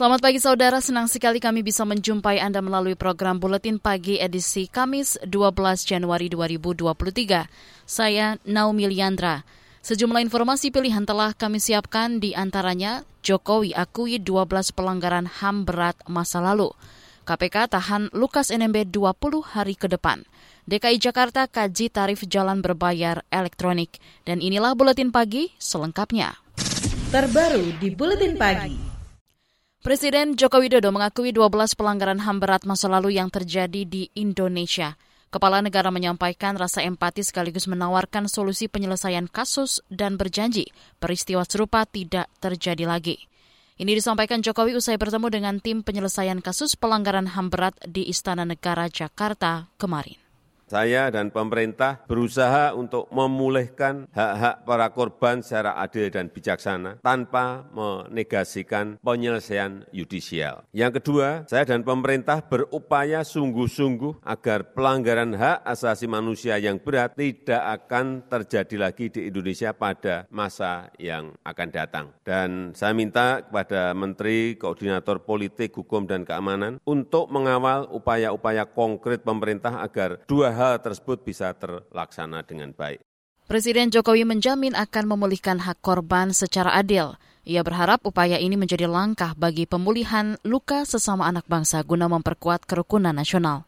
Selamat pagi saudara, senang sekali kami bisa menjumpai Anda melalui program Buletin Pagi edisi Kamis 12 Januari 2023. Saya Naomi Liandra. Sejumlah informasi pilihan telah kami siapkan di antaranya Jokowi akui 12 pelanggaran HAM berat masa lalu. KPK tahan Lukas NMB 20 hari ke depan. DKI Jakarta kaji tarif jalan berbayar elektronik. Dan inilah Buletin Pagi selengkapnya. Terbaru di Buletin Pagi. Presiden Joko Widodo mengakui 12 pelanggaran HAM berat masa lalu yang terjadi di Indonesia. Kepala negara menyampaikan rasa empati sekaligus menawarkan solusi penyelesaian kasus dan berjanji peristiwa serupa tidak terjadi lagi. Ini disampaikan Jokowi usai bertemu dengan tim penyelesaian kasus pelanggaran HAM berat di Istana Negara Jakarta kemarin. Saya dan pemerintah berusaha untuk memulihkan hak-hak para korban secara adil dan bijaksana tanpa menegasikan penyelesaian yudisial. Yang kedua, saya dan pemerintah berupaya sungguh-sungguh agar pelanggaran hak asasi manusia yang berat tidak akan terjadi lagi di Indonesia pada masa yang akan datang. Dan saya minta kepada Menteri Koordinator Politik, Hukum, dan Keamanan untuk mengawal upaya-upaya konkret pemerintah agar dua hal tersebut bisa terlaksana dengan baik. Presiden Jokowi menjamin akan memulihkan hak korban secara adil. Ia berharap upaya ini menjadi langkah bagi pemulihan luka sesama anak bangsa guna memperkuat kerukunan nasional.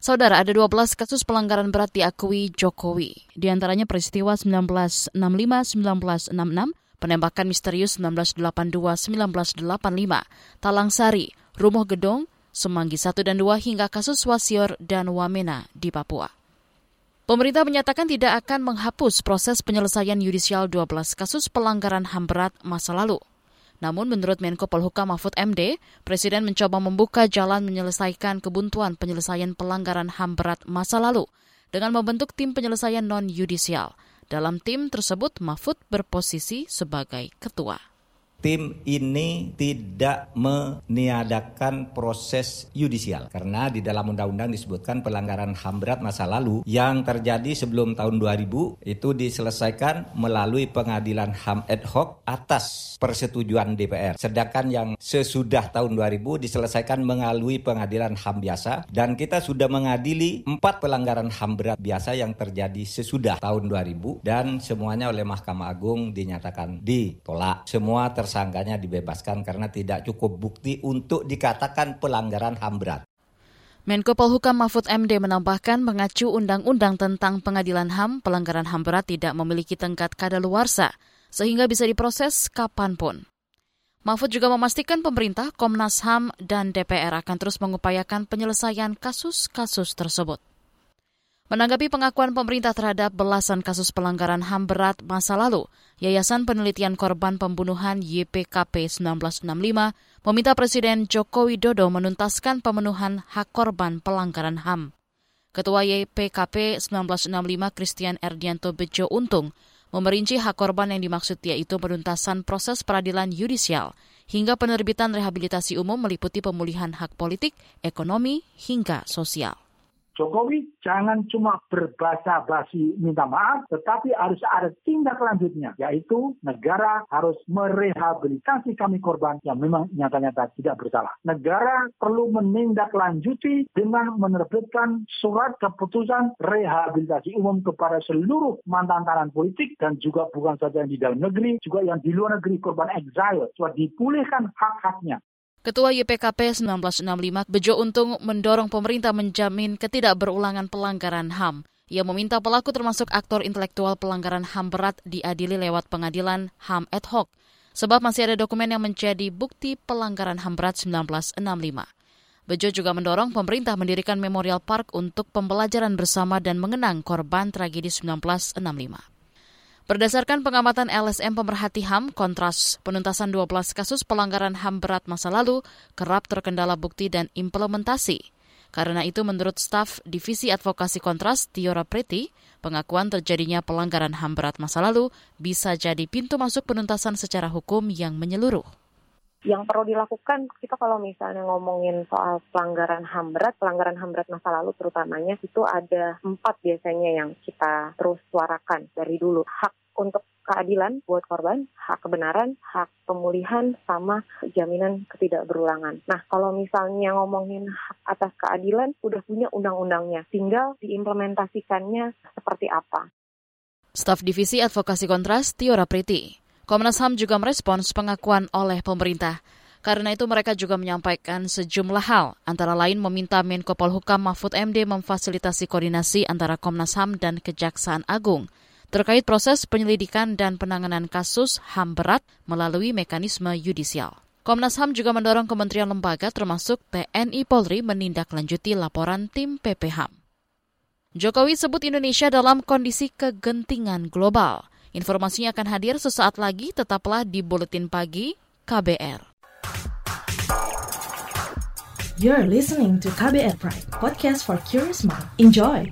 Saudara, ada 12 kasus pelanggaran berat diakui Jokowi. Di antaranya peristiwa 1965-1966, penembakan misterius 1982-1985, Talang Sari, Rumah Gedong, Semanggi 1 dan 2 hingga kasus Wasior dan Wamena di Papua. Pemerintah menyatakan tidak akan menghapus proses penyelesaian yudisial 12 kasus pelanggaran HAM berat masa lalu. Namun menurut Menko Polhukam Mahfud MD, Presiden mencoba membuka jalan menyelesaikan kebuntuan penyelesaian pelanggaran HAM berat masa lalu dengan membentuk tim penyelesaian non-yudisial. Dalam tim tersebut, Mahfud berposisi sebagai ketua tim ini tidak meniadakan proses yudisial karena di dalam undang-undang disebutkan pelanggaran HAM berat masa lalu yang terjadi sebelum tahun 2000 itu diselesaikan melalui pengadilan HAM ad hoc atas persetujuan DPR. Sedangkan yang sesudah tahun 2000 diselesaikan melalui pengadilan HAM biasa dan kita sudah mengadili empat pelanggaran HAM berat biasa yang terjadi sesudah tahun 2000 dan semuanya oleh Mahkamah Agung dinyatakan ditolak. Semua ter tersangkanya dibebaskan karena tidak cukup bukti untuk dikatakan pelanggaran HAM berat. Menko Polhukam Mahfud MD menambahkan mengacu undang-undang tentang pengadilan HAM, pelanggaran HAM berat tidak memiliki tengkat kadaluarsa, sehingga bisa diproses kapan pun. Mahfud juga memastikan pemerintah, Komnas HAM, dan DPR akan terus mengupayakan penyelesaian kasus-kasus tersebut. Menanggapi pengakuan pemerintah terhadap belasan kasus pelanggaran HAM berat masa lalu, Yayasan Penelitian Korban Pembunuhan YPKP 1965 meminta Presiden Joko Widodo menuntaskan pemenuhan hak korban pelanggaran HAM. Ketua YPKP 1965 Christian Erdianto Bejo Untung memerinci hak korban yang dimaksud yaitu penuntasan proses peradilan yudisial hingga penerbitan rehabilitasi umum meliputi pemulihan hak politik, ekonomi, hingga sosial. Jokowi jangan cuma berbahasa basi minta maaf, tetapi harus ada tindak lanjutnya, yaitu negara harus merehabilitasi kami korban yang memang nyata-nyata tidak bersalah. Negara perlu menindaklanjuti dengan menerbitkan surat keputusan rehabilitasi umum kepada seluruh mantan tahanan politik dan juga bukan saja yang di dalam negeri, juga yang di luar negeri korban exile, supaya dipulihkan hak-haknya. Ketua YPKP 1965 Bejo Untung mendorong pemerintah menjamin ketidakberulangan pelanggaran HAM. Ia meminta pelaku termasuk aktor intelektual pelanggaran HAM berat diadili lewat pengadilan HAM ad hoc, sebab masih ada dokumen yang menjadi bukti pelanggaran HAM berat 1965. Bejo juga mendorong pemerintah mendirikan Memorial Park untuk pembelajaran bersama dan mengenang korban tragedi 1965. Berdasarkan pengamatan LSM pemerhati HAM, kontras penuntasan 12 kasus pelanggaran HAM berat masa lalu kerap terkendala bukti dan implementasi. Karena itu menurut staf Divisi Advokasi Kontras Tiora Preti, pengakuan terjadinya pelanggaran HAM berat masa lalu bisa jadi pintu masuk penuntasan secara hukum yang menyeluruh yang perlu dilakukan kita kalau misalnya ngomongin soal pelanggaran HAM berat, pelanggaran HAM berat masa lalu terutamanya itu ada empat biasanya yang kita terus suarakan dari dulu. Hak untuk keadilan buat korban, hak kebenaran, hak pemulihan, sama jaminan ketidakberulangan. Nah, kalau misalnya ngomongin hak atas keadilan, udah punya undang-undangnya, tinggal diimplementasikannya seperti apa. Staf Divisi Advokasi Kontras, Tiora Priti. Komnas HAM juga merespons pengakuan oleh pemerintah. Karena itu mereka juga menyampaikan sejumlah hal, antara lain meminta Menko Polhukam Mahfud MD memfasilitasi koordinasi antara Komnas HAM dan Kejaksaan Agung terkait proses penyelidikan dan penanganan kasus HAM berat melalui mekanisme yudisial. Komnas HAM juga mendorong kementerian lembaga termasuk TNI Polri menindaklanjuti laporan tim PPHAM. Jokowi sebut Indonesia dalam kondisi kegentingan global. Informasinya akan hadir sesaat lagi, tetaplah di Buletin Pagi KBR. You're listening to KBR Pride, podcast for curious mind. Enjoy!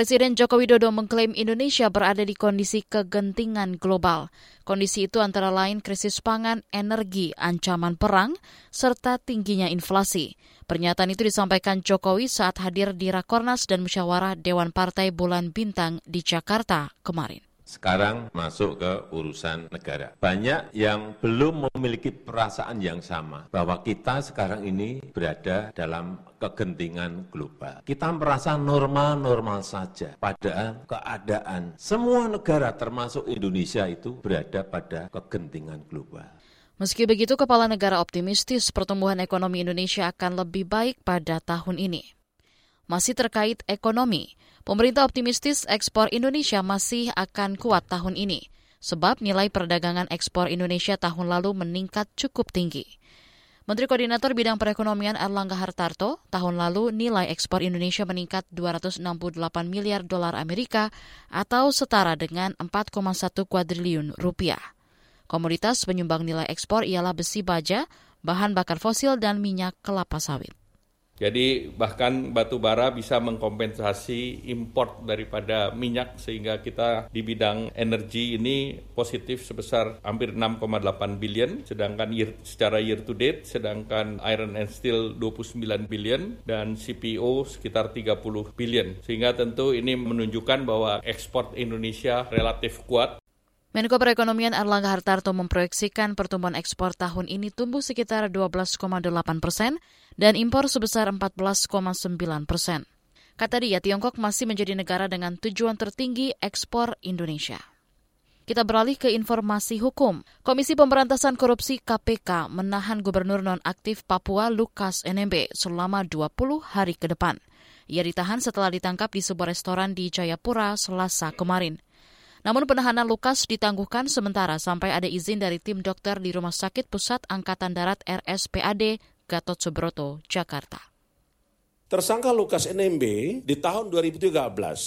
Presiden Joko Widodo mengklaim Indonesia berada di kondisi kegentingan global. Kondisi itu antara lain krisis pangan, energi, ancaman perang, serta tingginya inflasi. Pernyataan itu disampaikan Jokowi saat hadir di Rakornas dan Musyawarah Dewan Partai Bulan Bintang di Jakarta kemarin. Sekarang masuk ke urusan negara. Banyak yang belum memiliki perasaan yang sama bahwa kita sekarang ini berada dalam kegentingan global. Kita merasa normal-normal saja. Padahal keadaan semua negara termasuk Indonesia itu berada pada kegentingan global. Meski begitu, Kepala Negara optimistis pertumbuhan ekonomi Indonesia akan lebih baik pada tahun ini. Masih terkait ekonomi, pemerintah optimistis ekspor Indonesia masih akan kuat tahun ini, sebab nilai perdagangan ekspor Indonesia tahun lalu meningkat cukup tinggi. Menteri Koordinator Bidang Perekonomian Erlangga Hartarto, tahun lalu nilai ekspor Indonesia meningkat 268 miliar dolar Amerika atau setara dengan 4,1 kuadriliun rupiah. Komoditas penyumbang nilai ekspor ialah besi baja, bahan bakar fosil, dan minyak kelapa sawit. Jadi bahkan batu bara bisa mengkompensasi import daripada minyak sehingga kita di bidang energi ini positif sebesar hampir 6,8 billion sedangkan year, secara year to date sedangkan iron and steel 29 billion dan CPO sekitar 30 billion. Sehingga tentu ini menunjukkan bahwa ekspor Indonesia relatif kuat Menko Perekonomian Erlangga Hartarto memproyeksikan pertumbuhan ekspor tahun ini tumbuh sekitar 12,8 persen dan impor sebesar 14,9 persen. Kata dia, Tiongkok masih menjadi negara dengan tujuan tertinggi ekspor Indonesia. Kita beralih ke informasi hukum. Komisi Pemberantasan Korupsi KPK menahan Gubernur nonaktif Papua Lukas NMB selama 20 hari ke depan. Ia ditahan setelah ditangkap di sebuah restoran di Jayapura Selasa kemarin. Namun penahanan Lukas ditangguhkan sementara sampai ada izin dari tim dokter di Rumah Sakit Pusat Angkatan Darat RSPAD Gatot Subroto, Jakarta. Tersangka Lukas NMB di tahun 2013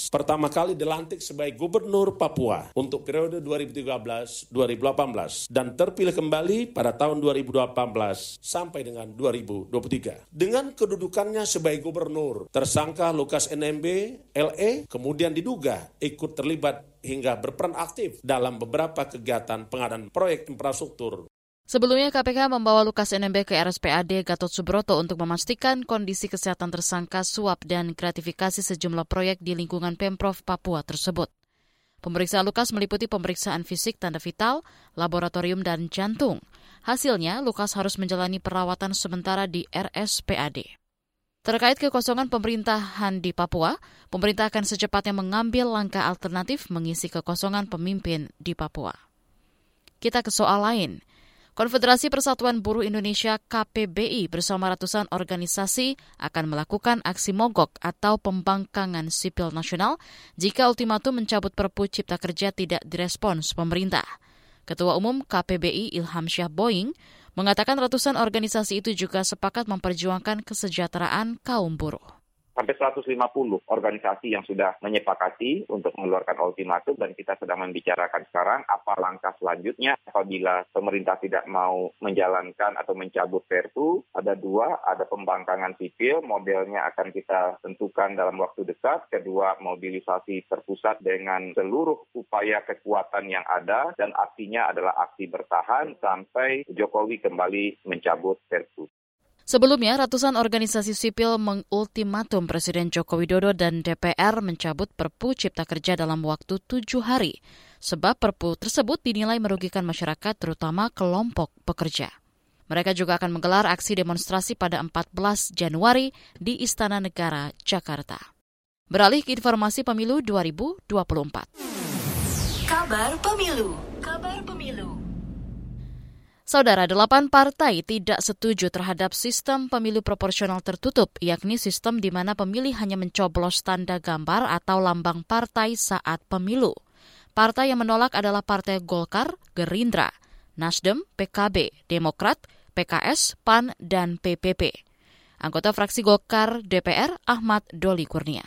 pertama kali dilantik sebagai gubernur Papua untuk periode 2013-2018 dan terpilih kembali pada tahun 2018 sampai dengan 2023. Dengan kedudukannya sebagai gubernur, tersangka Lukas NMB LE kemudian diduga ikut terlibat hingga berperan aktif dalam beberapa kegiatan pengadaan proyek infrastruktur Sebelumnya KPK membawa Lukas NMB ke RSPAD Gatot Subroto untuk memastikan kondisi kesehatan tersangka suap dan gratifikasi sejumlah proyek di lingkungan Pemprov Papua tersebut. Pemeriksaan Lukas meliputi pemeriksaan fisik tanda vital, laboratorium, dan jantung. Hasilnya, Lukas harus menjalani perawatan sementara di RSPAD. Terkait kekosongan pemerintahan di Papua, pemerintah akan secepatnya mengambil langkah alternatif mengisi kekosongan pemimpin di Papua. Kita ke soal lain. Konfederasi Persatuan Buruh Indonesia KPBI bersama ratusan organisasi akan melakukan aksi mogok atau pembangkangan sipil nasional jika ultimatum mencabut Perpu Cipta Kerja tidak direspons pemerintah. Ketua Umum KPBI Ilham Syah Boeing mengatakan ratusan organisasi itu juga sepakat memperjuangkan kesejahteraan kaum buruh sampai 150 organisasi yang sudah menyepakati untuk mengeluarkan ultimatum dan kita sedang membicarakan sekarang apa langkah selanjutnya apabila pemerintah tidak mau menjalankan atau mencabut Perpu. Ada dua, ada pembangkangan sipil, modelnya akan kita tentukan dalam waktu dekat. Kedua, mobilisasi terpusat dengan seluruh upaya kekuatan yang ada dan artinya adalah aksi bertahan sampai Jokowi kembali mencabut Perpu. Sebelumnya, ratusan organisasi sipil mengultimatum Presiden Joko Widodo dan DPR mencabut Perpu Cipta Kerja dalam waktu tujuh hari, sebab Perpu tersebut dinilai merugikan masyarakat, terutama kelompok pekerja. Mereka juga akan menggelar aksi demonstrasi pada 14 Januari di Istana Negara, Jakarta. Beralih ke informasi pemilu 2024. Kabar Pemilu Kabar Pemilu Saudara, delapan partai tidak setuju terhadap sistem pemilu proporsional tertutup, yakni sistem di mana pemilih hanya mencoblos tanda gambar atau lambang partai saat pemilu. Partai yang menolak adalah Partai Golkar, Gerindra, Nasdem, PKB, Demokrat, PKS, PAN, dan PPP. Anggota fraksi Golkar DPR Ahmad Doli Kurnia.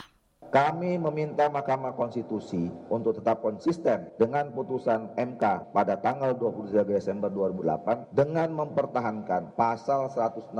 Kami meminta Mahkamah Konstitusi untuk tetap konsisten dengan putusan MK pada tanggal 23 Desember 2008 dengan mempertahankan pasal 168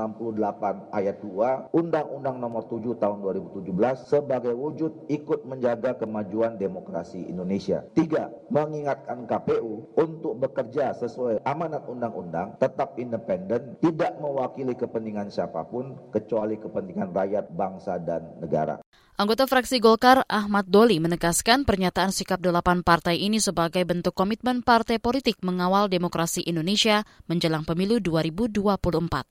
ayat 2 Undang-Undang Nomor 7 Tahun 2017 sebagai wujud ikut menjaga kemajuan demokrasi Indonesia. Tiga, mengingatkan KPU untuk bekerja sesuai amanat undang-undang, tetap independen, tidak mewakili kepentingan siapa pun kecuali kepentingan rakyat, bangsa, dan negara. Anggota fraksi Golkar Ahmad Doli menegaskan pernyataan sikap delapan partai ini sebagai bentuk komitmen partai politik mengawal demokrasi Indonesia menjelang pemilu 2024.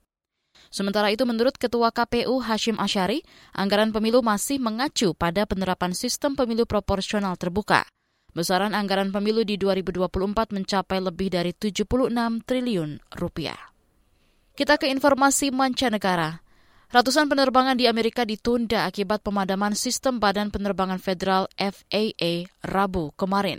Sementara itu menurut Ketua KPU Hashim Asyari, anggaran pemilu masih mengacu pada penerapan sistem pemilu proporsional terbuka. Besaran anggaran pemilu di 2024 mencapai lebih dari 76 triliun rupiah. Kita ke informasi mancanegara. Ratusan penerbangan di Amerika ditunda akibat pemadaman sistem Badan Penerbangan Federal FAA Rabu kemarin.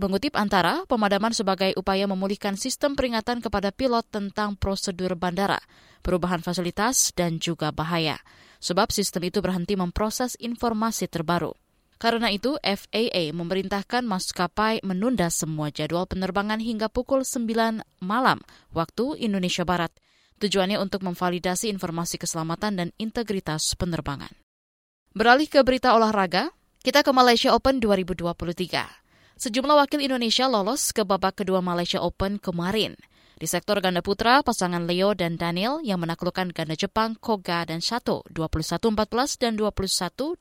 Mengutip antara, pemadaman sebagai upaya memulihkan sistem peringatan kepada pilot tentang prosedur bandara, perubahan fasilitas, dan juga bahaya. Sebab sistem itu berhenti memproses informasi terbaru. Karena itu, FAA memerintahkan maskapai menunda semua jadwal penerbangan hingga pukul 9 malam waktu Indonesia Barat – Tujuannya untuk memvalidasi informasi keselamatan dan integritas penerbangan. Beralih ke berita olahraga, kita ke Malaysia Open 2023. Sejumlah wakil Indonesia lolos ke babak kedua Malaysia Open kemarin. Di sektor ganda putra, pasangan Leo dan Daniel yang menaklukkan ganda Jepang Koga dan Sato 21-14 dan 21-18.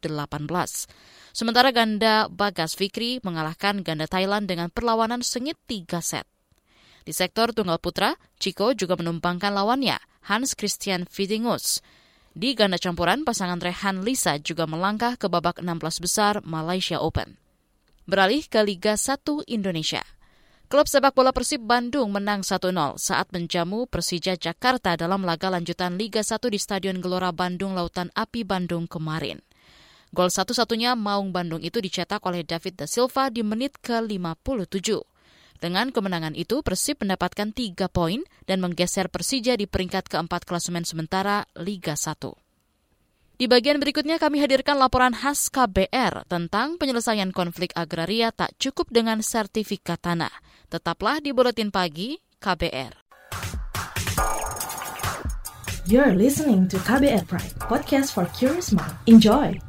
Sementara ganda Bagas Fikri mengalahkan ganda Thailand dengan perlawanan sengit 3 set. Di sektor tunggal putra, Chico juga menumpangkan lawannya, Hans Christian Fidingus. Di ganda campuran, pasangan Rehan Lisa juga melangkah ke babak 16 besar Malaysia Open. Beralih ke Liga 1 Indonesia. Klub sepak bola Persib Bandung menang 1-0 saat menjamu Persija Jakarta dalam laga lanjutan Liga 1 di Stadion Gelora Bandung Lautan Api Bandung kemarin. Gol satu-satunya Maung Bandung itu dicetak oleh David Da Silva di menit ke-57. Dengan kemenangan itu, Persib mendapatkan tiga poin dan menggeser Persija di peringkat keempat klasemen sementara Liga 1. Di bagian berikutnya kami hadirkan laporan khas KBR tentang penyelesaian konflik agraria tak cukup dengan sertifikat tanah. Tetaplah di Buletin Pagi KBR. You're listening to KBR Pride, podcast for curious mind. Enjoy!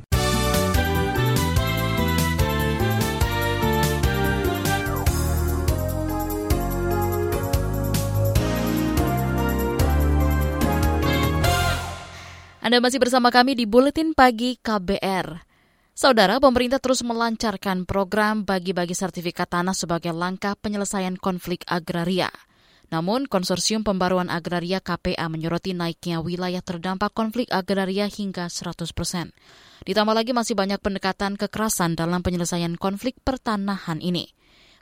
Anda masih bersama kami di Buletin Pagi KBR. Saudara, pemerintah terus melancarkan program bagi-bagi sertifikat tanah sebagai langkah penyelesaian konflik agraria. Namun, Konsorsium Pembaruan Agraria KPA menyoroti naiknya wilayah terdampak konflik agraria hingga 100 persen. Ditambah lagi masih banyak pendekatan kekerasan dalam penyelesaian konflik pertanahan ini.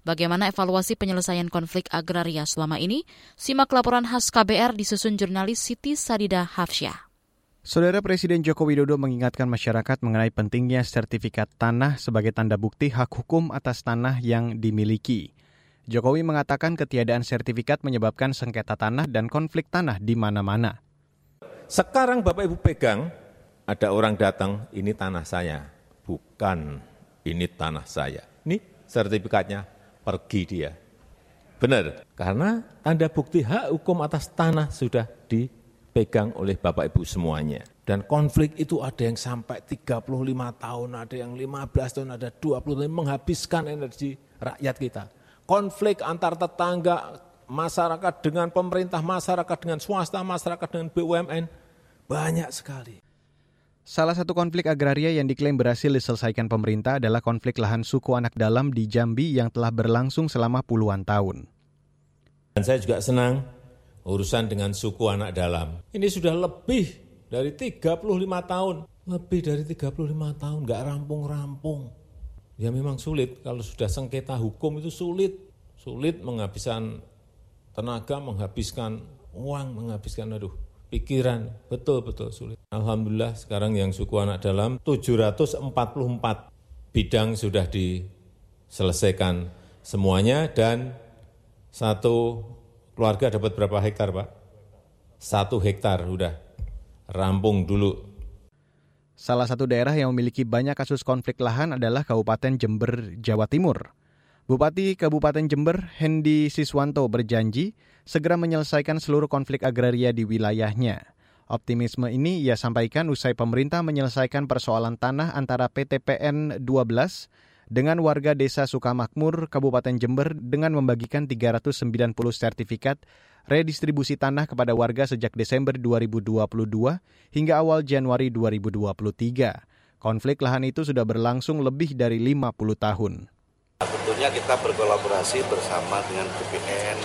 Bagaimana evaluasi penyelesaian konflik agraria selama ini? Simak laporan khas KBR disusun jurnalis Siti Sadida Hafsyah. Saudara Presiden Joko Widodo mengingatkan masyarakat mengenai pentingnya sertifikat tanah sebagai tanda bukti hak hukum atas tanah yang dimiliki. Jokowi mengatakan ketiadaan sertifikat menyebabkan sengketa tanah dan konflik tanah di mana-mana. Sekarang Bapak Ibu pegang, ada orang datang, ini tanah saya. Bukan, ini tanah saya. Ini sertifikatnya, pergi dia. Benar, karena tanda bukti hak hukum atas tanah sudah di dipegang oleh Bapak Ibu semuanya. Dan konflik itu ada yang sampai 35 tahun, ada yang 15 tahun, ada 20 tahun, menghabiskan energi rakyat kita. Konflik antar tetangga, masyarakat dengan pemerintah, masyarakat dengan swasta, masyarakat dengan BUMN, banyak sekali. Salah satu konflik agraria yang diklaim berhasil diselesaikan pemerintah adalah konflik lahan suku anak dalam di Jambi yang telah berlangsung selama puluhan tahun. Dan saya juga senang urusan dengan suku anak dalam. Ini sudah lebih dari 35 tahun. Lebih dari 35 tahun, nggak rampung-rampung. Ya memang sulit, kalau sudah sengketa hukum itu sulit. Sulit menghabiskan tenaga, menghabiskan uang, menghabiskan aduh pikiran. Betul-betul sulit. Alhamdulillah sekarang yang suku anak dalam 744 bidang sudah diselesaikan semuanya dan satu keluarga dapat berapa hektar, Pak? Satu hektar, udah rampung dulu. Salah satu daerah yang memiliki banyak kasus konflik lahan adalah Kabupaten Jember, Jawa Timur. Bupati Kabupaten Jember, Hendi Siswanto berjanji segera menyelesaikan seluruh konflik agraria di wilayahnya. Optimisme ini ia sampaikan usai pemerintah menyelesaikan persoalan tanah antara PTPN 12 dengan warga Desa Sukamakmur, Kabupaten Jember dengan membagikan 390 sertifikat redistribusi tanah kepada warga sejak Desember 2022 hingga awal Januari 2023. Konflik lahan itu sudah berlangsung lebih dari 50 tahun. Tentunya kita berkolaborasi bersama dengan BPN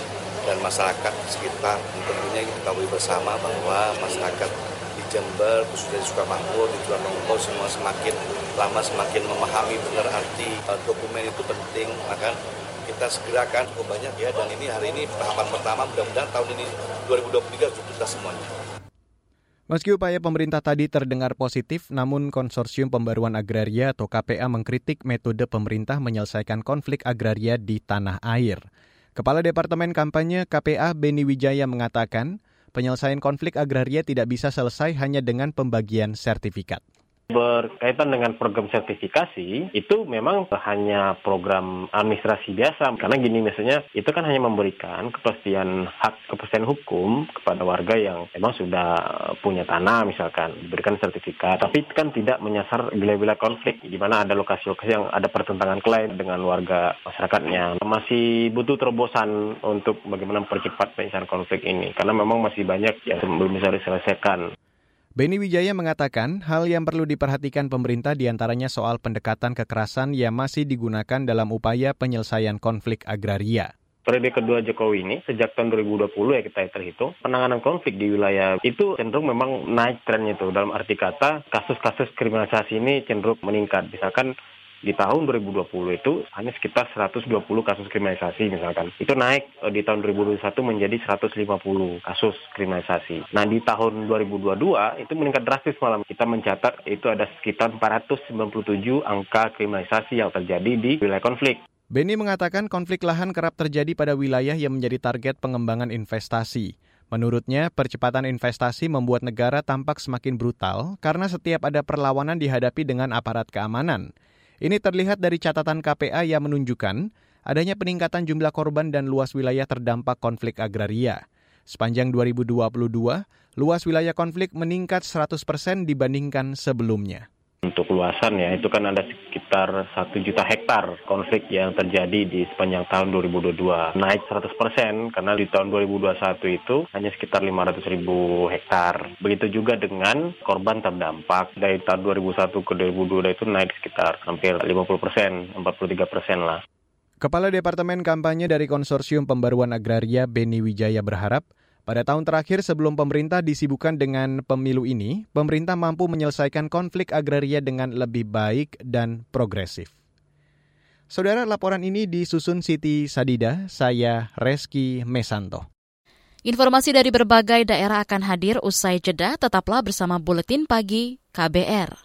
dan masyarakat sekitar. Tentunya kita ketahui bersama bahwa masyarakat Jember, khususnya di Sukamakmur, di Curanmongko semua semakin lama semakin memahami benar arti uh, dokumen itu penting, maka kita segerakan cukup banyak ya dan ini hari ini tahapan pertama mudah-mudahan tahun ini 2023 sudah semuanya. Meski upaya pemerintah tadi terdengar positif, namun Konsorsium Pembaruan Agraria atau KPA mengkritik metode pemerintah menyelesaikan konflik agraria di tanah air. Kepala Departemen Kampanye KPA Beni Wijaya mengatakan, penyelesaian konflik agraria tidak bisa selesai hanya dengan pembagian sertifikat berkaitan dengan program sertifikasi itu memang hanya program administrasi biasa. Karena gini misalnya itu kan hanya memberikan kepastian hak kepastian hukum kepada warga yang memang sudah punya tanah misalkan diberikan sertifikat. Tapi kan tidak menyasar wilayah-wilayah konflik di mana ada lokasi-lokasi yang ada pertentangan klaim dengan warga masyarakatnya. Masih butuh terobosan untuk bagaimana mempercepat penyelesaian konflik ini. Karena memang masih banyak yang belum bisa diselesaikan. Beni Wijaya mengatakan hal yang perlu diperhatikan pemerintah di antaranya soal pendekatan kekerasan yang masih digunakan dalam upaya penyelesaian konflik agraria. Periode kedua Jokowi ini sejak tahun 2020 ya kita terhitung penanganan konflik di wilayah itu cenderung memang naik trennya itu. Dalam arti kata kasus-kasus kriminalisasi ini cenderung meningkat. Misalkan di tahun 2020 itu hanya sekitar 120 kasus kriminalisasi misalkan. Itu naik eh, di tahun 2021 menjadi 150 kasus kriminalisasi. Nah di tahun 2022 itu meningkat drastis malam. Kita mencatat itu ada sekitar 497 angka kriminalisasi yang terjadi di wilayah konflik. Beni mengatakan konflik lahan kerap terjadi pada wilayah yang menjadi target pengembangan investasi. Menurutnya, percepatan investasi membuat negara tampak semakin brutal karena setiap ada perlawanan dihadapi dengan aparat keamanan. Ini terlihat dari catatan KPA yang menunjukkan adanya peningkatan jumlah korban dan luas wilayah terdampak konflik agraria. Sepanjang 2022, luas wilayah konflik meningkat 100% dibandingkan sebelumnya. Untuk luasan ya, itu kan ada sekitar 1 juta hektar konflik yang terjadi di sepanjang tahun 2022. Naik 100% karena di tahun 2021 itu hanya sekitar 500 ribu hektar. Begitu juga dengan korban terdampak. Dari tahun 2001 ke 2022 itu naik sekitar hampir 50%, 43% lah. Kepala Departemen Kampanye dari Konsorsium Pembaruan Agraria Beni Wijaya berharap pada tahun terakhir sebelum pemerintah disibukkan dengan pemilu ini, pemerintah mampu menyelesaikan konflik agraria dengan lebih baik dan progresif. Saudara, laporan ini disusun Siti Sadida, saya Reski Mesanto. Informasi dari berbagai daerah akan hadir usai jeda, tetaplah bersama Buletin Pagi KBR.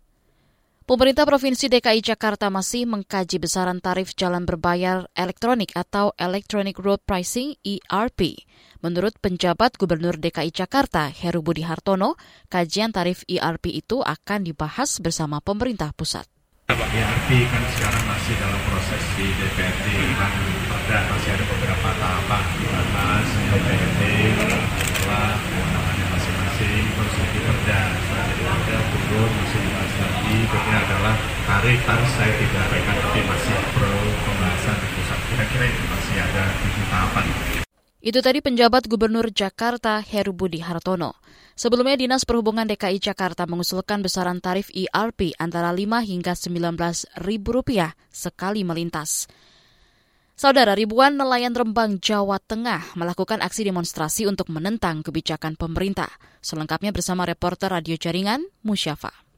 Pemerintah Provinsi DKI Jakarta masih mengkaji besaran tarif jalan berbayar elektronik atau Electronic Road Pricing ERP. Menurut penjabat Gubernur DKI Jakarta, Heru Budi Hartono, kajian tarif ERP itu akan dibahas bersama pemerintah pusat. ERP kan sekarang masih dalam proses di DPRD, dan masih ada beberapa tahapan dibahas DPRD, setelah kewenangannya masing-masing, terus di perda, jadi ada turun, ini adalah tarif tarif saya tidak rekan tapi masih pro pembahasan di pusat kira-kira itu masih ada tujuh tahapan. Itu tadi penjabat Gubernur Jakarta Heru Budi Hartono. Sebelumnya Dinas Perhubungan DKI Jakarta mengusulkan besaran tarif ERP antara 5 hingga 19 ribu rupiah sekali melintas. Saudara ribuan nelayan Rembang, Jawa Tengah melakukan aksi demonstrasi untuk menentang kebijakan pemerintah. Selengkapnya bersama reporter radio jaringan Musyafa.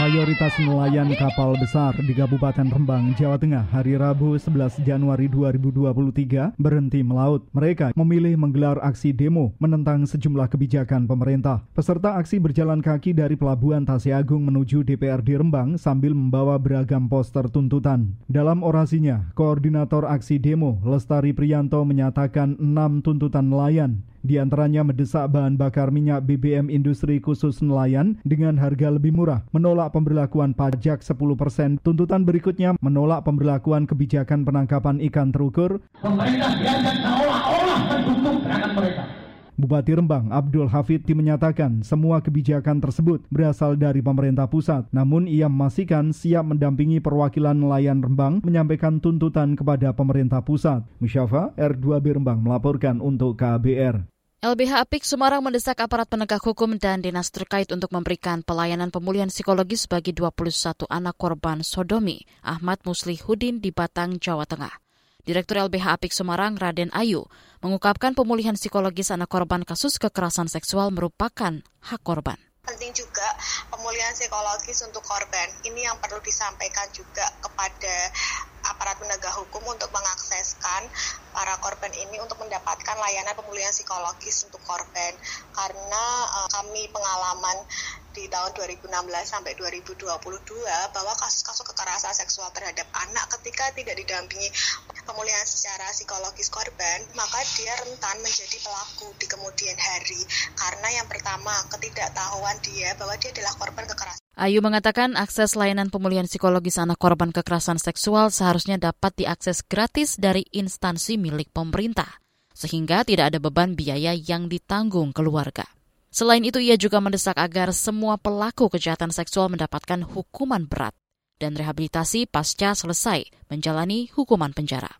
Mayoritas nelayan kapal besar di Kabupaten Rembang, Jawa Tengah hari Rabu 11 Januari 2023 berhenti melaut. Mereka memilih menggelar aksi demo menentang sejumlah kebijakan pemerintah. Peserta aksi berjalan kaki dari Pelabuhan Agung menuju DPRD Rembang sambil membawa beragam poster tuntutan. Dalam orasinya, Koordinator aksi demo Lestari Priyanto menyatakan enam tuntutan nelayan di antaranya mendesak bahan bakar minyak BBM industri khusus nelayan dengan harga lebih murah, menolak pemberlakuan pajak 10%. Tuntutan berikutnya menolak pemberlakuan kebijakan penangkapan ikan terukur. Pemerintah dianggap seolah-olah mendukung gerakan mereka. Bupati Rembang Abdul Hafid menyatakan semua kebijakan tersebut berasal dari pemerintah pusat. Namun ia memastikan siap mendampingi perwakilan nelayan Rembang menyampaikan tuntutan kepada pemerintah pusat. Musyafa R2B Rembang melaporkan untuk KBR. LBH Apik Semarang mendesak aparat penegak hukum dan dinas terkait untuk memberikan pelayanan pemulihan psikologis bagi 21 anak korban sodomi Ahmad Muslihudin di Batang, Jawa Tengah. Direktur LBH Apik Semarang Raden Ayu mengungkapkan pemulihan psikologis anak korban kasus kekerasan seksual merupakan hak korban. Penting juga pemulihan psikologis untuk korban. Ini yang perlu disampaikan juga kepada aparat penegak hukum untuk mengakseskan para korban ini untuk mendapatkan layanan pemulihan psikologis untuk korban karena uh, kami pengalaman di tahun 2016 sampai 2022 bahwa kasus-kasus kekerasan seksual terhadap anak ketika tidak didampingi pemulihan secara psikologis korban, maka dia rentan menjadi pelaku di kemudian hari karena yang pertama ketidaktahuan dia bahwa dia adalah korban kekerasan. Ayu mengatakan akses layanan pemulihan psikologis anak korban kekerasan seksual seharusnya dapat diakses gratis dari instansi milik pemerintah, sehingga tidak ada beban biaya yang ditanggung keluarga. Selain itu, ia juga mendesak agar semua pelaku kejahatan seksual mendapatkan hukuman berat dan rehabilitasi pasca selesai menjalani hukuman penjara.